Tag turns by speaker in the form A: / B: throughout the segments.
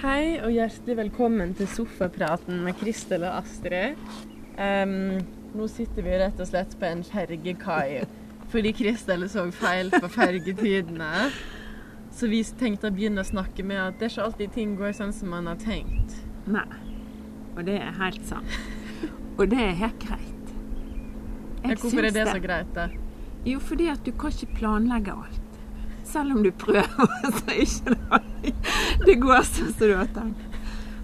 A: Hei og hjertelig velkommen til sofapraten med Kristel og Astrid. Um, nå sitter vi rett og slett på en fergekai fordi Kristel så feil på fergetidene. Så vi tenkte å begynne å snakke med at det er ikke alltid ting går sånn som man har tenkt.
B: Nei. Og det er helt sant. Og det er helt greit.
A: Ja, hvorfor er
B: det,
A: det så greit, da?
B: Jo, fordi at du kan ikke planlegge alt. Selv om du prøver, så er ikke det alltid det går har tenkt.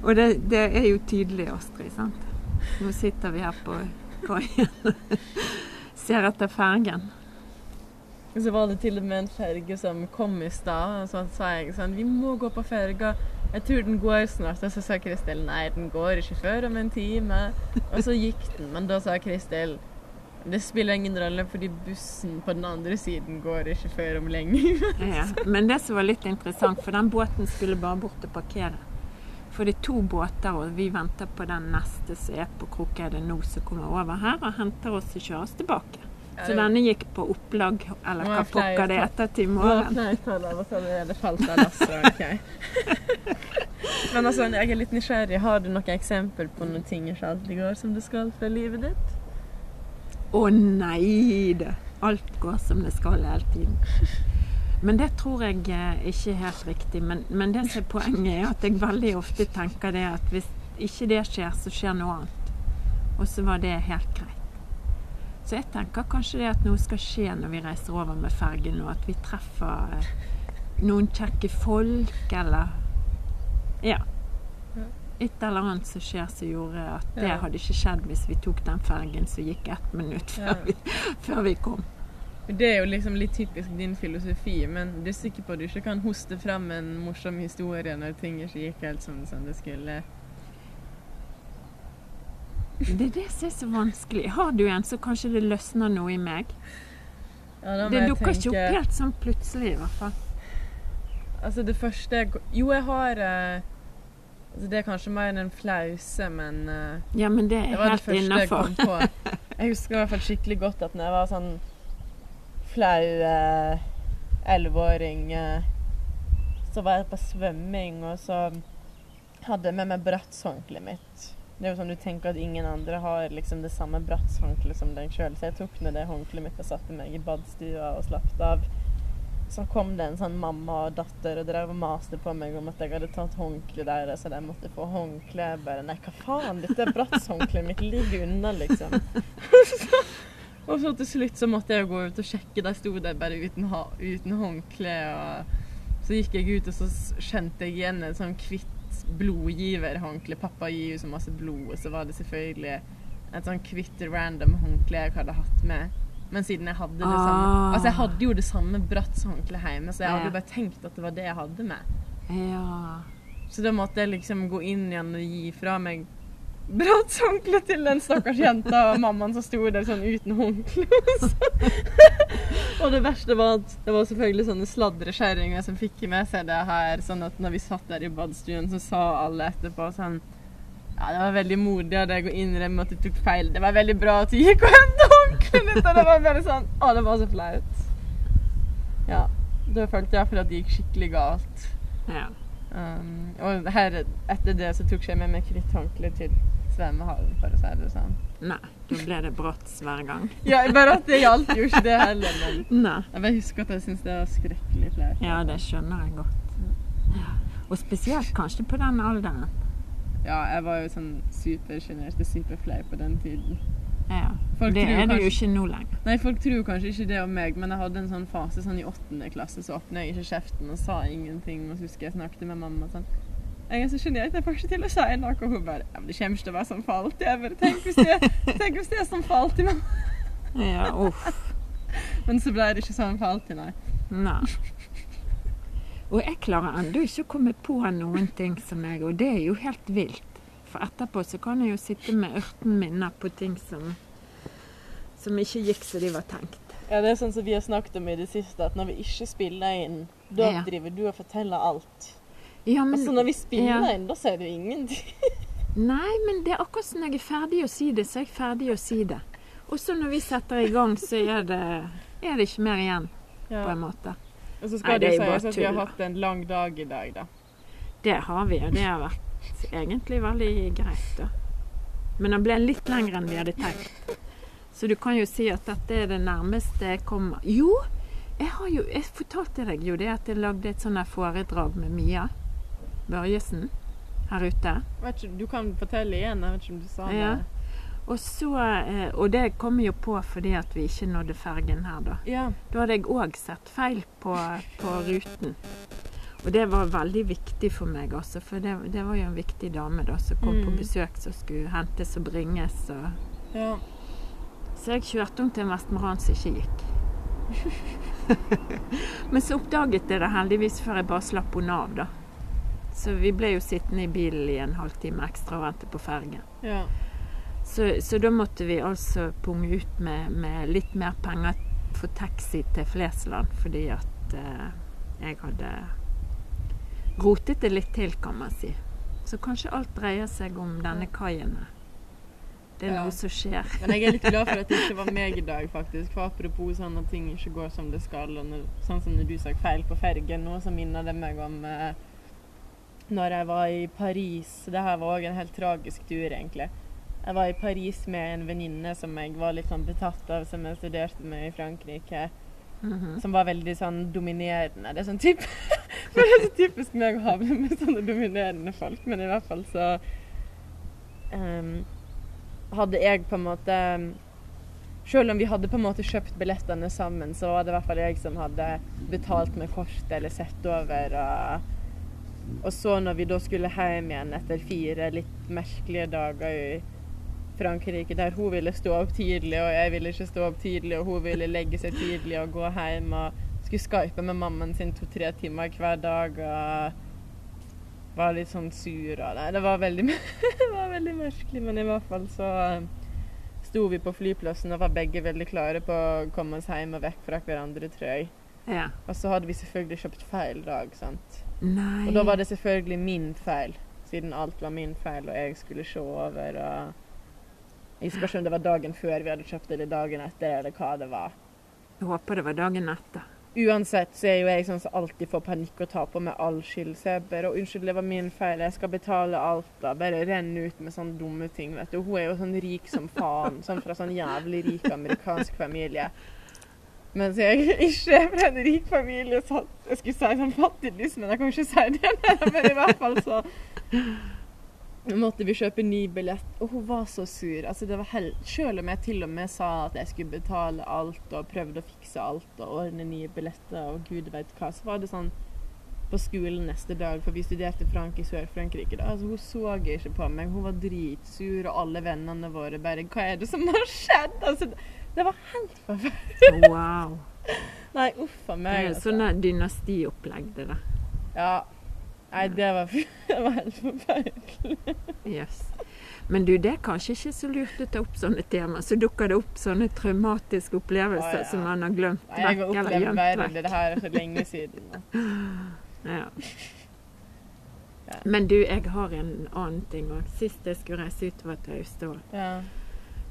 B: Og det, det er jo tydelig, Astrid. sant? Nå sitter vi her på kaien ser etter fergen.
A: Og så var det til og med en ferge som kom i stad, og så sa jeg sånn Vi må gå på ferga. Jeg tror den går snart. Og så sa Kristel nei, den går ikke før om en time. Og så gikk den, men da sa Kristel det spiller ingen rolle, fordi bussen på den andre siden går ikke før om lenge.
B: Ja. Men det som var litt interessant, for den båten skulle bare bort og parkere. For det er to båter, og vi venter på den neste som er på Krokeide nå, som kommer over her og henter oss og kjører oss tilbake. Så
A: det-
B: denne gikk på opplag, eller hva
A: er
B: pokker det heter, til morgen.
A: så. Men altså, jeg er litt nysgjerrig. Har du noe eksempel på noen ting ikke alltid går som det skal for livet ditt?
B: Å nei da! Alt går som det skal hele tiden. Men det tror jeg eh, ikke er helt riktig. Men, men det som er poenget, er at jeg veldig ofte tenker det at hvis ikke det skjer, så skjer noe annet. Og så var det helt greit. Så jeg tenker kanskje det at noe skal skje når vi reiser over med fergen, og at vi treffer eh, noen kjekke folk, eller Ja. Et eller annet som skjer som gjorde at det
A: Ja.
B: hadde ikke skjedd hvis vi tok den fergen som gikk ett minutt før,
A: Ja.
B: vi, før vi kom.
A: Det er jo liksom litt typisk din filosofi, men du er sikker på at du ikke kan hoste frem en morsom historie når ting ikke gikk helt som, som det skulle?
B: Det er det som er så vanskelig. Har du en, så kanskje det løsner noe i meg.
A: Ja,
B: Det dukker ikke opp helt sånn plutselig, i hvert fall.
A: Altså, det første Jo, jeg har eh, Det er kanskje mer enn en flause, men uh,
B: Ja, men det
A: Det
B: er
A: var det
B: helt
A: første jeg. Jeg husker i hvert fall skikkelig godt at når jeg var sånn flau elleveåring, uh, uh, så var jeg på svømming, og så hadde jeg med meg brattshåndkleet mitt. Det er jo sånn du tenker at ingen andre har liksom det samme brattshåndkleet som deg sjøl, så jeg tok nå det håndkleet mitt og satte meg i badstua og slappet av. Så kom det en sånn mamma og datter og drev og maste på meg om at jeg hadde tatt håndkleet deres, så de måtte få håndkle. Jeg Bare nei, hva faen, dette er brattshåndkleet mitt, ligger unna, liksom. og så til slutt så måtte jeg gå ut og sjekke, de sto der bare uten, uten håndkle. Og så gikk jeg ut, og så kjente jeg igjen en sånn hvitt blodgiverhåndkle. Pappa gir jo så masse blod, og så var det selvfølgelig et sånn hvitt random håndkle jeg hadde hatt med. Men siden jeg hadde det samme
B: Ah.
A: Altså, jeg hadde jo det samme bratshåndkleet hjemme, så jeg hadde jo bare tenkt at det var det jeg hadde med.
B: Ja.
A: Så da måtte jeg liksom gå inn igjen og gi fra meg brattshåndkle til den stakkars jenta og mammaen som sto der sånn uten håndkle. og det verste var at det var selvfølgelig sånne sladrekjerringer som fikk med seg det her. Sånn at når vi satt der i badstuen, så sa alle etterpå sånn ja, det var veldig modig av deg å innrømme at du tok feil. Det var veldig bra at du gikk og henta det var bare sånn Å, det var så flaut. Ja. Da følte jeg at det gikk skikkelig galt.
B: ja.
A: Um, og her, etter det så tok jeg med meg hvitt til svømmehallen, for å si det sånn.
B: Nei, da ble det brått hver gang.
A: Ja, bare at det gjaldt jo ikke det heller, men
B: Nei.
A: jeg bare husker at jeg syntes det var skrekkelig flaut.
B: Ja, det skjønner jeg godt. Ja. Og spesielt kanskje på den alderen.
A: Ja, jeg var jo sånn supersjenert og superflau på den tiden.
B: Ja.
A: Folk
B: Det er det jo ikke nå lenger.
A: Nei, folk tror kanskje ikke det om meg, men jeg hadde en sånn fase sånn i åttende klasse, så åpna jeg ikke kjeften og sa ingenting. Og så husker jeg snakket med mamma sånn Jeg er så sjenert, jeg får ikke til å si noe. Og hun bare Ja, men det kommer ikke til å være sånn for alltid. Jeg bare Tenk hvis det, tenk hvis det er sånn for alltid, mamma.
B: Ja, uff.
A: Men så ble det ikke sånn for alltid, nei.
B: Nei. Og jeg klarer ennå ikke å komme på noen ting som jeg Og det er jo helt vilt. For etterpå så kan jeg jo sitte med ørten minner på ting som som ikke gikk som de var tenkt.
A: Ja, det er sånn som vi har snakket om i det siste, at når vi ikke spiller inn, da
B: Ja.
A: driver du og forteller alt.
B: Ja, men,
A: altså når vi spiller
B: ja.
A: inn, da sier du ingenting.
B: Nei, men det er akkurat som jeg er ferdig å si det, så er jeg ferdig å si det. Og så når vi setter i gang, så er det, er det ikke mer igjen, på en måte.
A: Og så skal
B: Nei,
A: det sies at vi har hatt en lang dag i dag, da.
B: Det har vi, og det har vært egentlig veldig greit, da. Men den ble litt lengre enn vi hadde tenkt. Så du kan jo si at dette er det nærmeste jeg kommer Jo, jeg har jo Jeg fortalte deg jo det at jeg lagde et sånt foredrag med Mia Børjesen her ute.
A: Ikke, du kan fortelle igjen. Jeg vet ikke om du sa
B: Ja.
A: det.
B: Og så eh, Og det kom jo på fordi at vi ikke nådde fergen her, da.
A: Ja.
B: Da hadde jeg òg sett feil på, på ruten. Og det var veldig viktig for meg også, for det, det var jo en viktig dame da som kom på
A: Mm.
B: besøk som skulle hentes og bringes. Og
A: ja.
B: så jeg kjørte henne til en Vestmoran som ikke gikk. Men så oppdaget jeg det heldigvis før jeg bare slapp henne av, da. Så vi ble jo sittende i bilen i en halvtime ekstra og vente på fergen.
A: ja.
B: Så, så da måtte vi altså punge ut med, med litt mer penger for taxi til Flesland, fordi at eh, jeg hadde rotet det litt til, kan man si. Så kanskje alt dreier seg om denne kaien her. Det er
A: Ja.
B: noe som skjer.
A: Men jeg er litt glad for at det ikke var meg i dag, faktisk. For apropos sånn at ting ikke går som det skal, og når, sånn som når du sa feil på fergen, nå så minner det meg om eh, når jeg var i Paris. Det her var òg en helt tragisk tur, egentlig. Jeg var i Paris med en venninne som jeg var litt sånn betatt av, som jeg studerte med i Frankrike.
B: Mhm.
A: Som var veldig sånn dominerende. Det er sånn typ Det er så typisk meg å havne med sånne dominerende folk, men i hvert fall så um, hadde jeg på en måte Selv om vi hadde på en måte kjøpt billettene sammen, så var det i hvert fall jeg som hadde betalt med kort eller sett over. Og, og så når vi da skulle hjem igjen etter fire litt merkelige dager i Frankrike, der hun ville stå opp tidlig, og jeg ville ikke stå opp tidlig, og hun ville legge seg tidlig og gå hjem og skulle skype med mammaen sin to-tre timer hver dag og var litt sånn sur og Nei, det var veldig, det var veldig merkelig, men i hvert fall så eh, sto vi på flyplassen og var begge veldig klare på å komme oss hjem og vekk fra hverandre, tror jeg.
B: Ja.
A: Og så hadde vi selvfølgelig kjøpt feil dag, sant.
B: Nei.
A: Og da var det selvfølgelig min feil, siden alt var min feil og jeg skulle se over og Jeg ikke om det var dagen før vi hadde kjøpt det, eller dagen etter, eller hva det var.
B: Jeg håper det var dagen etter.
A: Uansett så er jo jeg sånn som alltid får panikk og tar på meg all skyld. Så jeg bare «Å, 'Unnskyld, det var min feil. Jeg skal betale alt', da. Bare renne ut med sånne dumme ting, vet du. Hun er jo sånn rik som faen. Sånn fra sånn jævlig rik amerikansk familie. Mens jeg ikke er fra en rik familie. Så jeg skulle si sånn fattiglys, men jeg kan ikke si det. Men i hvert fall så måtte vi kjøpe ny billett, og hun var så sur. Altså, det var hel Selv om jeg til og med sa at jeg skulle betale alt og prøvde å fikse alt og ordne nye billetter og gud veit hva, så var det sånn på skolen neste dag, for vi studerte frank i Sør-Frankrike. Altså, Hun så ikke på meg. Hun var dritsur, og alle vennene våre bare Hva er det som har skjedd? Altså, det var helt forferdelig.
B: Wow.
A: Nei, uff a
B: Det
A: meg.
B: er
A: Altså.
B: sånn dynastiopplegg, det der.
A: Ja. Nei, det var, det var helt forferdelig.
B: Yes. Men du, det er kanskje ikke så lurt å ta opp sånne tema. Så dukker det opp sånne traumatiske opplevelser
A: Å, ja.
B: som man har glemt
A: Nei, jeg har
B: eller
A: opplevd
B: gjemt
A: verre.
B: vekk.
A: Det her for lenge siden.
B: Ja.
A: Ja.
B: Men du, jeg har en annen ting òg. Sist jeg skulle reise utover til Austevoll,
A: Ja.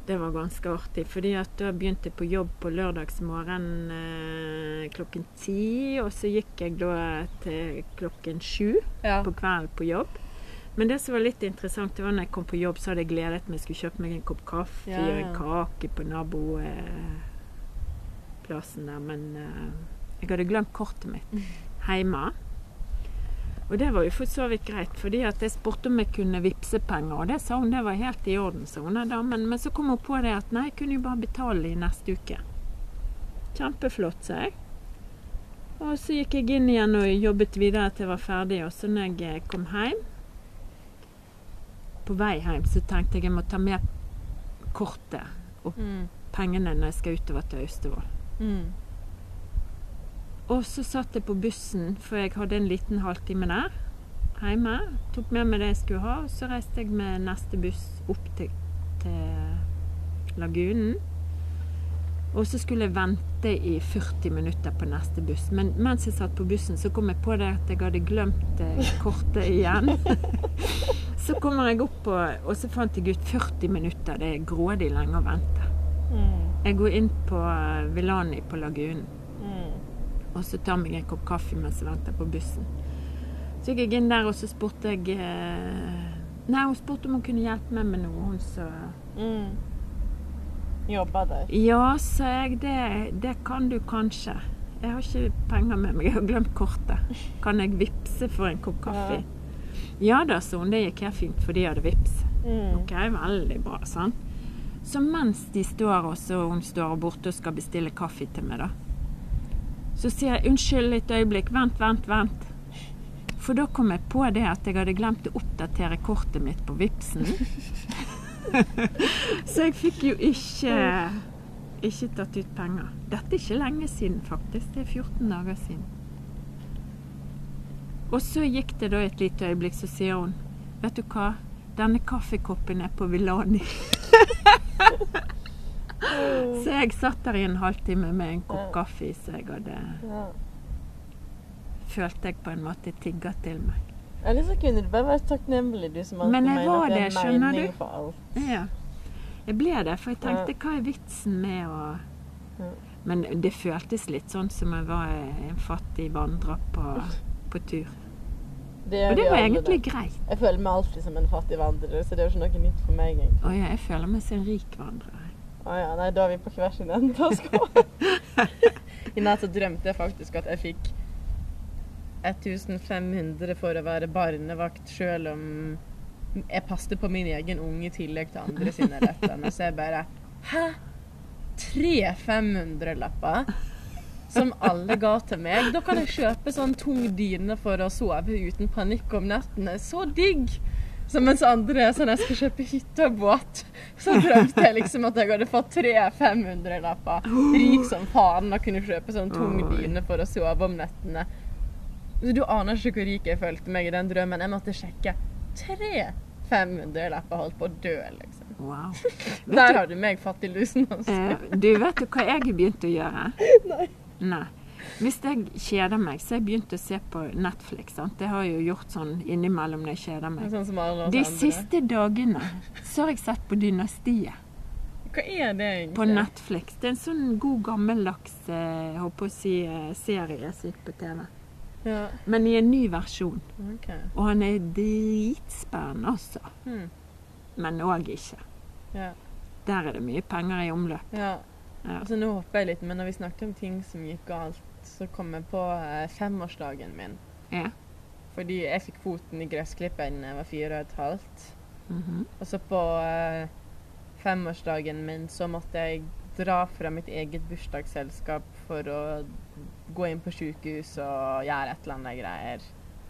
B: Det var ganske artig. Fordi at da begynte jeg på jobb på lørdagsmorgen eh, klokken ti. Og så gikk jeg da til klokken sju
A: ja.
B: på kvelden på jobb. Men det som var litt interessant, det var når jeg kom på jobb, så hadde jeg gledet meg. Skulle kjøpe meg en kopp kaffe
A: Ja,
B: og en kake på naboplassen der. Men eh, jeg hadde glemt kortet mitt hjemme. Og det var jo for så vidt greit, fordi at jeg spurte om jeg kunne vippse penger, og det sa hun det var helt i orden, sa hun da. Men, Men så kom hun på det at nei, jeg kunne jo bare betale i neste uke. Kjempeflott, sa jeg. Og så gikk jeg inn igjen og jobbet videre til jeg var ferdig. Og så når jeg kom hjem På vei hjem så tenkte jeg jeg må ta med kortet og
A: Mm.
B: pengene når jeg skal utover til Austevoll.
A: Mm.
B: Og så satt jeg på bussen, for jeg hadde en liten halvtime der hjemme. Tok med meg det jeg skulle ha, og så reiste jeg med neste buss opp til, til Lagunen. Og så skulle jeg vente i 40 minutter på neste buss. Men mens jeg satt på bussen, så kom jeg på det at jeg hadde glemt eh, kortet igjen. så kommer jeg opp, og, og så fant jeg ut 40 minutter. Det er grådig lenge å vente.
A: Mm.
B: Jeg går inn på Vilani Villani på Lagunen. Og så tar meg en kopp kaffe mens jeg venter på bussen. Så gikk jeg inn der, og så spurte jeg eh, Nei, hun spurte om hun kunne hjelpe meg med noe, hun så
A: Mm. Jobba der.
B: Ja, sa jeg, det, det kan du kanskje. Jeg har ikke penger med meg, jeg har glemt kortet. Kan jeg vippse for en kopp kaffe? Ja da, sa hun, det gikk helt fint, for de hadde vips.
A: Mm.
B: Ok, veldig bra, sant? Så mens de står og så hun står borte og skal bestille kaffe til meg, da, så sier jeg unnskyld et øyeblikk, vent, vent, vent. For da kom jeg på det at jeg hadde glemt å oppdatere kortet mitt på Vipsen. så jeg fikk jo ikke ikke tatt ut penger. Dette er ikke lenge siden, faktisk. Det er 14 dager siden. Og så gikk det da et lite øyeblikk, så sier hun Vet du hva, denne kaffekoppen er på Villani. så jeg satt der i en halvtime med en kopp kaffe, så jeg hadde følte jeg på en måte tigga til meg.
A: Eller så kunne du bare vært takknemlig, du som alltid mener
B: var
A: at det er mening
B: du.
A: for alt.
B: Ja. Jeg ble det, for jeg tenkte hva er vitsen med å Men det føltes litt sånn som jeg var en fattig vandrer på, på tur.
A: Det
B: Og det var egentlig
A: det.
B: greit.
A: Jeg føler meg alltid som en fattig vandrer, så det er jo ikke noe nytt for meg. egentlig.
B: Å ja, jeg føler meg som en rik vandrer.
A: Å ja, nei, da er vi på hver sin ende av skåla. I natt så drømte jeg faktisk at jeg fikk 1500 for å være barnevakt, sjøl om jeg passet på min egen unge i tillegg til andre sine retter. Så jeg bare Hæ? Tre 500-lapper? Som alle ga til meg. Da kan jeg kjøpe sånn tung dyne for å sove uten panikk om nettene. Så digg! Så mens andre er sånn jeg skal kjøpe hytte og båt, så drømte jeg liksom at jeg hadde fått tre 500-lapper. Rik som faen og kunne kjøpe sånn tung dyne for å sove om nettene. Du aner ikke hvor rik jeg følte meg i den drømmen. Jeg måtte sjekke. Tre 500-lapper holdt på å dø, liksom.
B: Wow.
A: Der har du meg, fattiglusen. Altså.
B: Eh, du, vet du hva jeg har begynt å gjøre?
A: Nei.
B: Nei. Hvis jeg kjeder meg, så har jeg begynt å se på Netflix. Sant? Det har jeg jo gjort sånn innimellom når jeg kjeder meg.
A: Sånn
B: De siste dagene så har jeg sett på Dynastiet
A: Hva er det egentlig?
B: på Netflix. Det er en sånn god gammeldags eh, jeg håper å si, eh, serie som gikk på TV.
A: Ja,
B: Men i en ny versjon.
A: Okay.
B: Og han er dritspennende, altså.
A: Hmm.
B: Men òg ikke.
A: Ja.
B: Der er det mye penger i omløp.
A: ja.
B: Ja.
A: Altså, nå hopper jeg litt, men når vi snakket om ting som gikk galt, så kom jeg på eh, femårsdagen min.
B: Ja.
A: Fordi jeg fikk foten i gressklipperen da jeg var fire og et halvt.
B: Mhm.
A: Og så på eh, femårsdagen min så måtte jeg dra fra mitt eget bursdagsselskap for å gå inn på sykehus og gjøre et eller annet greier.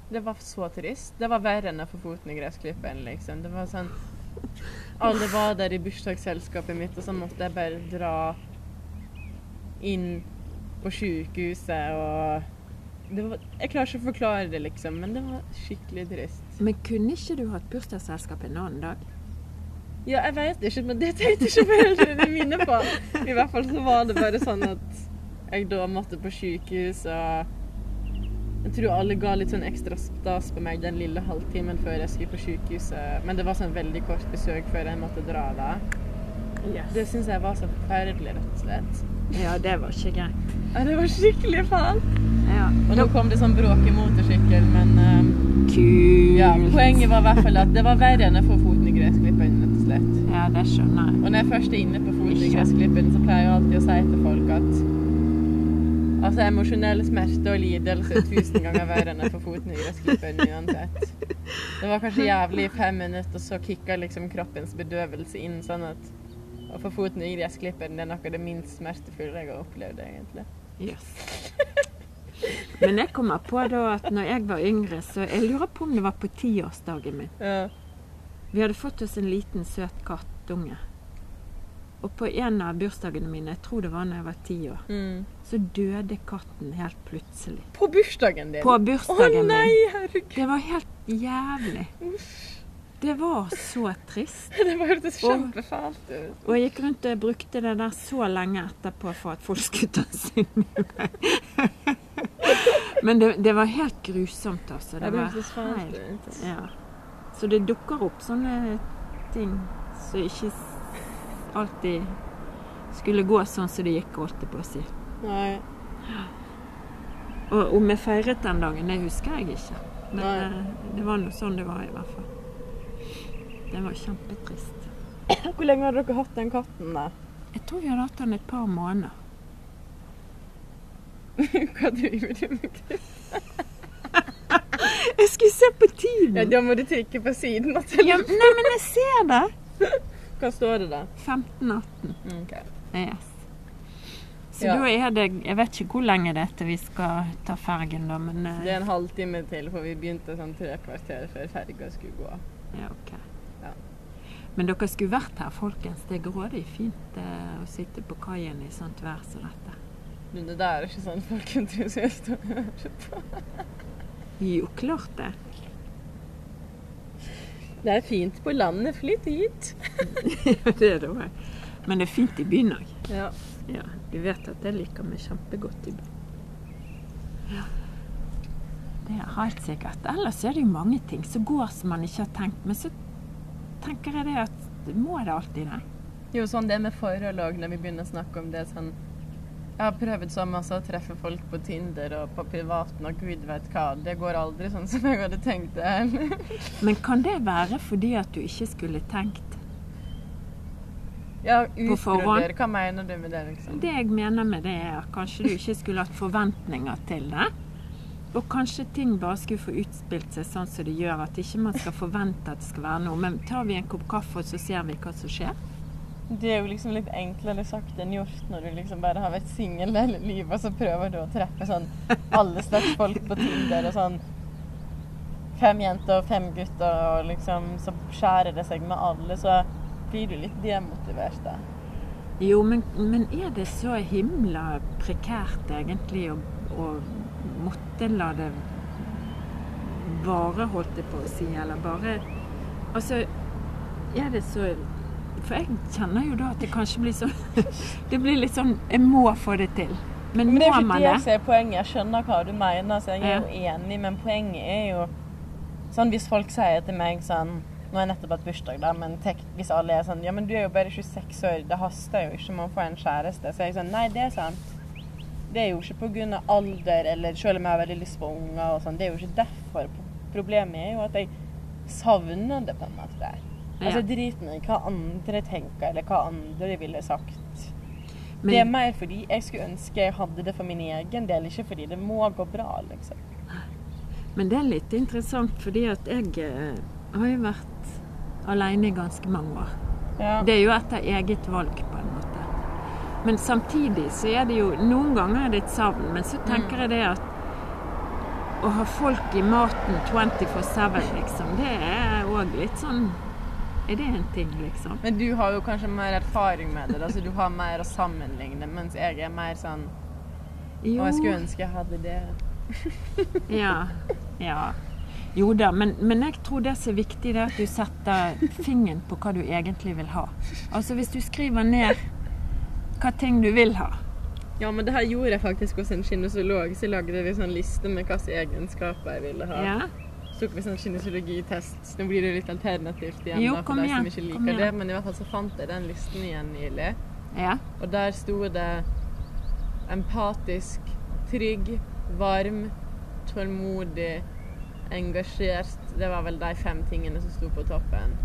A: Det var så trist. Det var verre enn å få foten i gressklipperen, liksom. Det var sånn Alle var der i bursdagsselskapet mitt, og så måtte jeg bare dra inn på sykehuset og det var, Jeg klarer ikke å forklare det, liksom, men det var skikkelig trist.
B: Men kunne ikke du hatt bursdagsselskap en annen dag?
A: Ja, jeg vet ikke, men det tenkte ikke foreldrene mine på. I hvert fall så var det bare sånn at jeg da måtte på sykehus, og jeg tror alle ga litt sånn ekstra stas på meg den lille halvtimen før jeg skulle på sykehuset. Men det var sånn veldig kort besøk før jeg måtte dra da. Det syns jeg var så forferdelig, rett og slett.
B: Ja, det var ikke greit.
A: Ja, det var skikkelig faen.
B: Ja.
A: Og nå kom det sånn bråkemotorsykkel, men um,
B: Kult.
A: ja, poenget var i hvert fall at det var verre enn å få foten i gressklippen, rett og slett.
B: Ja, det skjønner jeg.
A: Og når jeg først er inne på foten i gressklippen, så pleier jeg alltid å si til folk at altså, emosjonell smerte og lidelse er tusen ganger verre enn å få foten i gressklippen uansett. Det var kanskje jævlig i fem minutter, og så kicka liksom kroppens bedøvelse inn, sånn at å få foten i gressklipperen det er noe av det minst smertefulle jeg har opplevd, egentlig.
B: Yes. Men jeg kommer på da at når jeg var yngre, så jeg lurer på om det var på tiårsdagen min.
A: Ja.
B: Vi hadde fått oss en liten, søt kattunge. Og på en av bursdagene mine, jeg tror det var når jeg var ti år,
A: Mm.
B: så døde katten helt plutselig.
A: På bursdagen din?
B: På bursdagen
A: Å
B: nei,
A: nei,
B: min.
A: herregud!
B: Det var helt jævlig. Det var så trist.
A: Det var hørtes kjempefælt ut.
B: Og jeg gikk rundt og brukte det der så lenge etterpå for at folk skulle ta synd i meg. Men det, det var helt grusomt, altså.
A: Ja,
B: Det
A: det
B: var helt ja. Så det dukker opp sånne ting som ikke alltid skulle gå sånn som det gikk, holdt jeg på å si.
A: Nei.
B: Og om jeg feiret den dagen, det husker jeg ikke. Men
A: Nei.
B: eh, det var nå sånn det var, i hvert fall. Det var kjempetrist.
A: Hvor lenge har dere hatt den katten, da?
B: Jeg tror vi hadde hatt den et par måneder.
A: Hva driver du med?
B: Jeg skulle se på tiden!
A: Ja, da må du trykke på siden av telefonen.
B: Ja, nei, men jeg ser det!
A: Hva står det da?
B: 15-18.
A: Ok.
B: Yes. Så
A: Ja.
B: da er det Jeg vet ikke hvor lenge det er til vi skal ta fergen, da, men eh,
A: Det er en halvtime til, for vi begynte sånn tre kvarter før ferga skulle gå.
B: ja, ok. Men dere skulle vært her, folkens. Det er grådig fint eh, å sitte på kaien i sånt vær som dette.
A: Men det der er ikke sånn folk er å høre på.
B: Jo, klart det.
A: Det er fint på landet. Flytt hit.
B: Ja, det er det òg. Men det er fint i byen òg.
A: Ja.
B: Ja, du vet at jeg liker meg kjempegodt i byen. Ja. Det er helt sikkert. Ellers er det jo mange ting som går som man ikke har tenkt. Men så tenker jeg det at må det alltid det?
A: Jo, sånn det med forhold òg, når vi begynner å snakke om det sånn Jeg har prøvd så masse å treffe folk på Tinder og på privaten og gud vet hva. Det går aldri sånn som jeg hadde tenkt det.
B: Men kan det være fordi at du ikke skulle tenkt?
A: Ja, utbroder. Hva mener du med det, liksom?
B: Det jeg mener med det, er at kanskje du ikke skulle hatt forventninger til det. Og kanskje ting bare skulle få utspilt seg sånn som det gjør, at ikke man skal forvente at det skal være noe. Men tar vi en kopp kaffe, og så ser vi hva som skjer?
A: Det er jo liksom litt enklere sagt enn gjort når du liksom bare har vært singel hele livet, og så prøver du å treffe sånn alle slags folk på Tinder og sånn Fem jenter og fem gutter, og liksom så skjærer det seg med alle, så blir du litt demotivert da.
B: Jo, men, men er det så himla prekært egentlig å, å måtte la det bare, holdt jeg på å si, eller bare Altså, er det så For jeg kjenner jo da at det kanskje blir sånn Det blir litt sånn Jeg må få det til. Men,
A: Men det er ikke det
B: jeg
A: som er poenget. Jeg skjønner hva du mener, så jeg er jo enig, men poenget er jo sånn hvis folk sier til meg sånn Nå har jeg nettopp hatt bursdag, da, men tek, hvis alle er sånn Ja, men du er jo bare 26 år, det haster jo ikke med å få en kjæreste. Så jeg er sånn Nei, det er sant. Det er jo ikke pga. alder, eller selv om jeg har veldig lyst på unger og sånn. Det er jo ikke derfor. Problemet er jo at jeg savner det på en måte der. Altså,
B: Ja.
A: drit nå i hva andre tenker, eller hva andre ville sagt.
B: Men-
A: det er mer fordi jeg skulle ønske jeg hadde det for min egen del, ikke fordi det må gå bra, liksom.
B: Men det er litt interessant, fordi at jeg eh, har jo vært alene i ganske mange år.
A: Ja.
B: Det er jo etter eget valg, på en. Men samtidig så er det jo Noen ganger er det et savn, men så tenker jeg det at å ha folk i maten 24-7, liksom, det er òg litt sånn Er det en ting, liksom?
A: Men du har jo kanskje mer erfaring med det, altså du har mer å sammenligne, mens jeg er mer sånn
B: Jo,
A: Og jeg skulle ønske jeg hadde det.
B: ja. ja. Jo da, men, men jeg tror det som er viktig, det er at du setter fingeren på hva du egentlig vil ha. Altså hvis du skriver ned hva ting du vil ha.
A: Ja, men det her gjorde jeg faktisk hos en kinesolog. Så lagde vi sånn liste med hvilke egenskaper jeg ville ha.
B: Ja.
A: Så tok vi sånn kinesologitest. Nå blir det litt alternativt igjen,
B: Jo,
A: da, for de som ikke liker det. Men i hvert fall så fant jeg den listen igjen nylig.
B: ja.
A: Og der sto det empatisk, trygg, varm, tålmodig, engasjert. Det var vel de fem tingene som sto på toppen.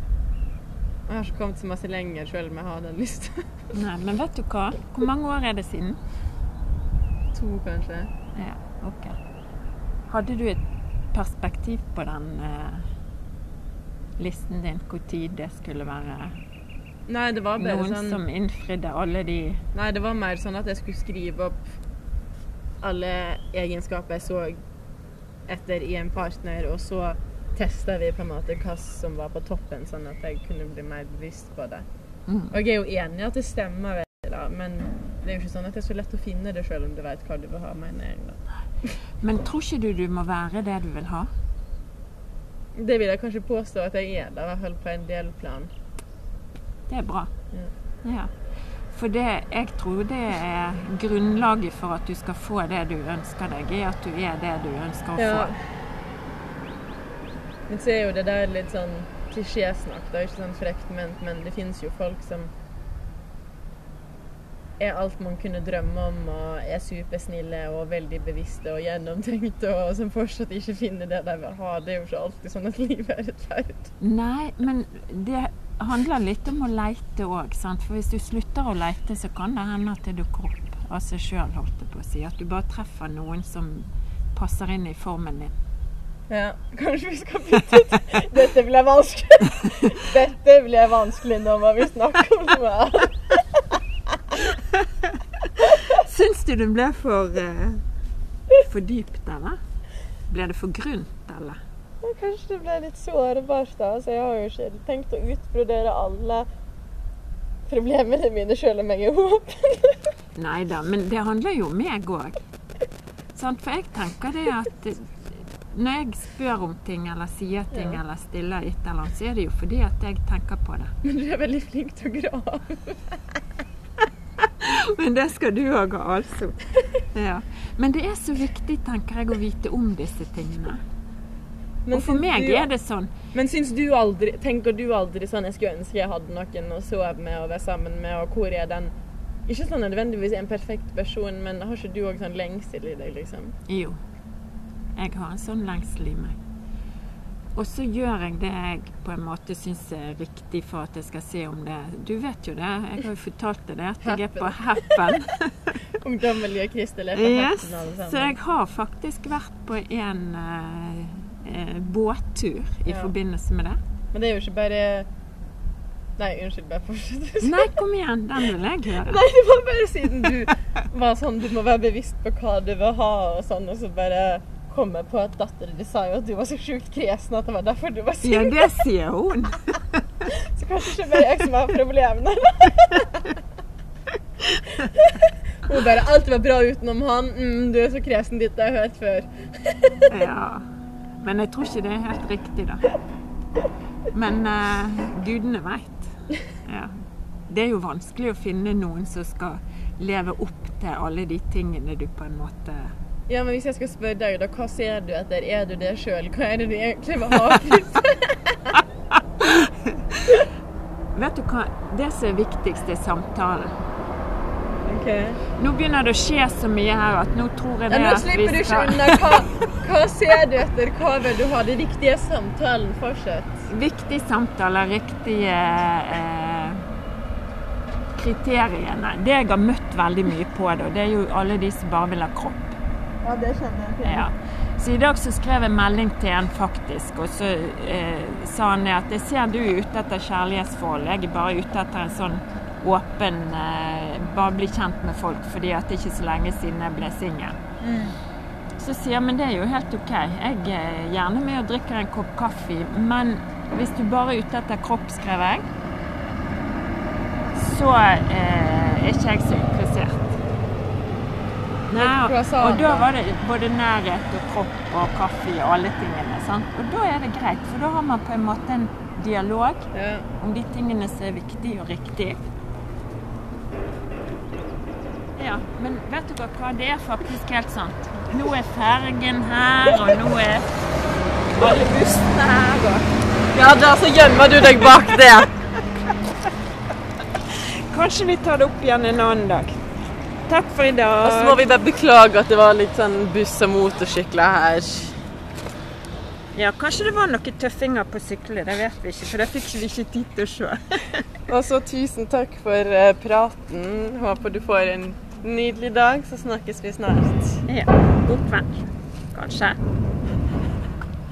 A: Jeg har ikke kommet så masse lenger selv om jeg har den lista.
B: Nei, men vet du hva? Hvor mange år er det siden?
A: to, kanskje.
B: Ja, ok. Hadde du et perspektiv på den eh, listen din, hvor tid det skulle være
A: Nei, det var bare
B: noen
A: sånn
B: som innfridde alle de
A: Nei, det var mer sånn at jeg skulle skrive opp alle egenskaper jeg så etter i en partner, og så testa vi på en måte hva som var på toppen, sånn at jeg kunne bli mer bevisst på det.
B: mm.
A: Og jeg er jo enig i at det stemmer, da, men det er jo ikke sånn at det er så lett å finne det selv om du vet hva du vil ha, mener jeg. da.
B: Men tror ikke du du må være det du vil ha?
A: Det vil jeg kanskje påstå at jeg er, da, i hvert fall på en del plan.
B: Det er bra.
A: Ja.
B: Ja. For det, jeg tror det er grunnlaget for at du skal få det du ønsker deg, er at du er det du ønsker å
A: Ja.
B: få.
A: Men så er jo det der litt sånn klisjésnakk. Det er ikke sånn frekt ment, men det finnes jo folk som er alt man kunne drømme om, og er supersnille og veldig bevisste og gjennomtenkte, og som fortsatt ikke finner det de vil ha. Det er jo ikke alltid sånn at livet er rettferdig.
B: Nei, men det handler litt om å leite òg, sant. For hvis du slutter å leite, så kan det hende at det dukker opp av seg sjøl, holdt jeg på å si. At du bare treffer noen som passer inn i formen din.
A: Ja, kanskje vi skal bytte ut Dette blir vanskelig. Dette blir vanskelig nå må vi snakke om noe.
B: Syns du den ble for, uh, for dypt, eller? Ble det for grunt, eller?
A: Ja, Kanskje det ble litt sårbart, da. Så jeg har jo ikke tenkt å utbrodere alle problemene mine, sjøl om jeg er åpen.
B: Nei da, men det handler jo om meg òg. For jeg tenker det at når jeg spør om ting eller sier ting
A: Ja.
B: eller stiller et eller annet, så er det jo fordi at jeg tenker på det.
A: Men du er veldig flink til å grave.
B: Men det skal du òg ha, altså. Ja. Men det er så viktig, tenker jeg, å vite om disse tingene. Og for meg
A: du-
B: er det sånn.
A: Men syns du aldri Tenker du aldri sånn Jeg skulle ønske jeg hadde noen å sove med og være sammen med, og hvor er den Ikke sånn nødvendigvis en perfekt person, men har ikke du òg sånn lengsel i deg, liksom?
B: Jo. Jeg har en sånn lengsel i meg. Og så gjør jeg det jeg på en måte syns er riktig for at jeg skal se om det Du vet jo det, jeg har jo fortalt deg det, at jeg er på Happen.
A: Ungdommelige Kristel er på
B: Yes,
A: hatten alle
B: så jeg har faktisk vært på en eh, eh, båttur i
A: Ja.
B: forbindelse med det.
A: Men det er jo ikke bare Nei, unnskyld, bare fortsett.
B: Nei, kom igjen, den vil jeg høre.
A: Nei, det var bare siden du var sånn Du må være bevisst på hva du vil ha, og sånn, og så bare kom jeg på at datteren din sa jo at du var så sjukt kresen at det var derfor du var
B: Ja, det sier hun.
A: Så kanskje ikke bare jeg som har problemene. Hun bare 'Alt var bra utenom han'. Mm, 'Du er så kresen ditt det har jeg hørt før'.
B: Ja. Men jeg tror ikke det er helt riktig, da. Men uh, gudene veit. Ja. Det er jo vanskelig å finne noen som skal leve opp til alle de tingene du på en måte
A: Ja, men hvis jeg skal spørre deg, da, hva ser du etter? Er du det sjøl? Hva er det du egentlig vil ha?
B: Vet du hva? Det som er viktigst, er samtalen.
A: Okay.
B: Nå begynner det å skje så mye her at nå tror jeg
A: Ja,
B: det
A: nå
B: at
A: slipper du
B: vi
A: ikke
B: skal
A: unna. Hva, hva ser du etter? Hva vil du ha? Det riktige samtalen fortsatt.
B: Viktige samtaler, riktige eh, kriteriene. Det jeg har møtt veldig mye på, da, det er jo alle de som bare vil ha kropp.
A: Ja, det kjenner jeg.
B: Ja. Så i dag så skrev jeg melding til en faktisk, og så eh, sa han det at jeg ser du er ute etter kjærlighetsforhold. Jeg er bare ute etter en sånn åpen eh, Bare bli kjent med folk, fordi at det er ikke så lenge siden jeg ble singel. Så sier jeg men det er jo helt OK. Jeg er gjerne med og drikker en kopp kaffe, men hvis du bare er ute etter kropp, skrev jeg, så eh, er ikke jeg så. Nei, og,
A: da
B: var det både nærhet og kropp og kaffe og alle tingene. Sant? Og da er det greit, for da har man på en måte en dialog
A: Ja.
B: om de tingene som er viktige og riktige. Ja, men vet du hva, det er faktisk helt sant. Nå er fergen her, og nå er alle bussene her. Og
A: ja, da så gjemmer du deg bak det.
B: kanskje vi tar det opp igjen en annen dag. Takk for i dag.
A: Og så må vi bare beklage at det var litt sånn buss og motorsykler her.
B: Ja, kanskje det var noen tøffinger på sykler, det vet vi ikke, for det fikk vi ikke tid til å se.
A: Og så tusen takk for eh, praten. Håper du får en nydelig dag, så snakkes vi snart.
B: Ja, god kveld. Kanskje.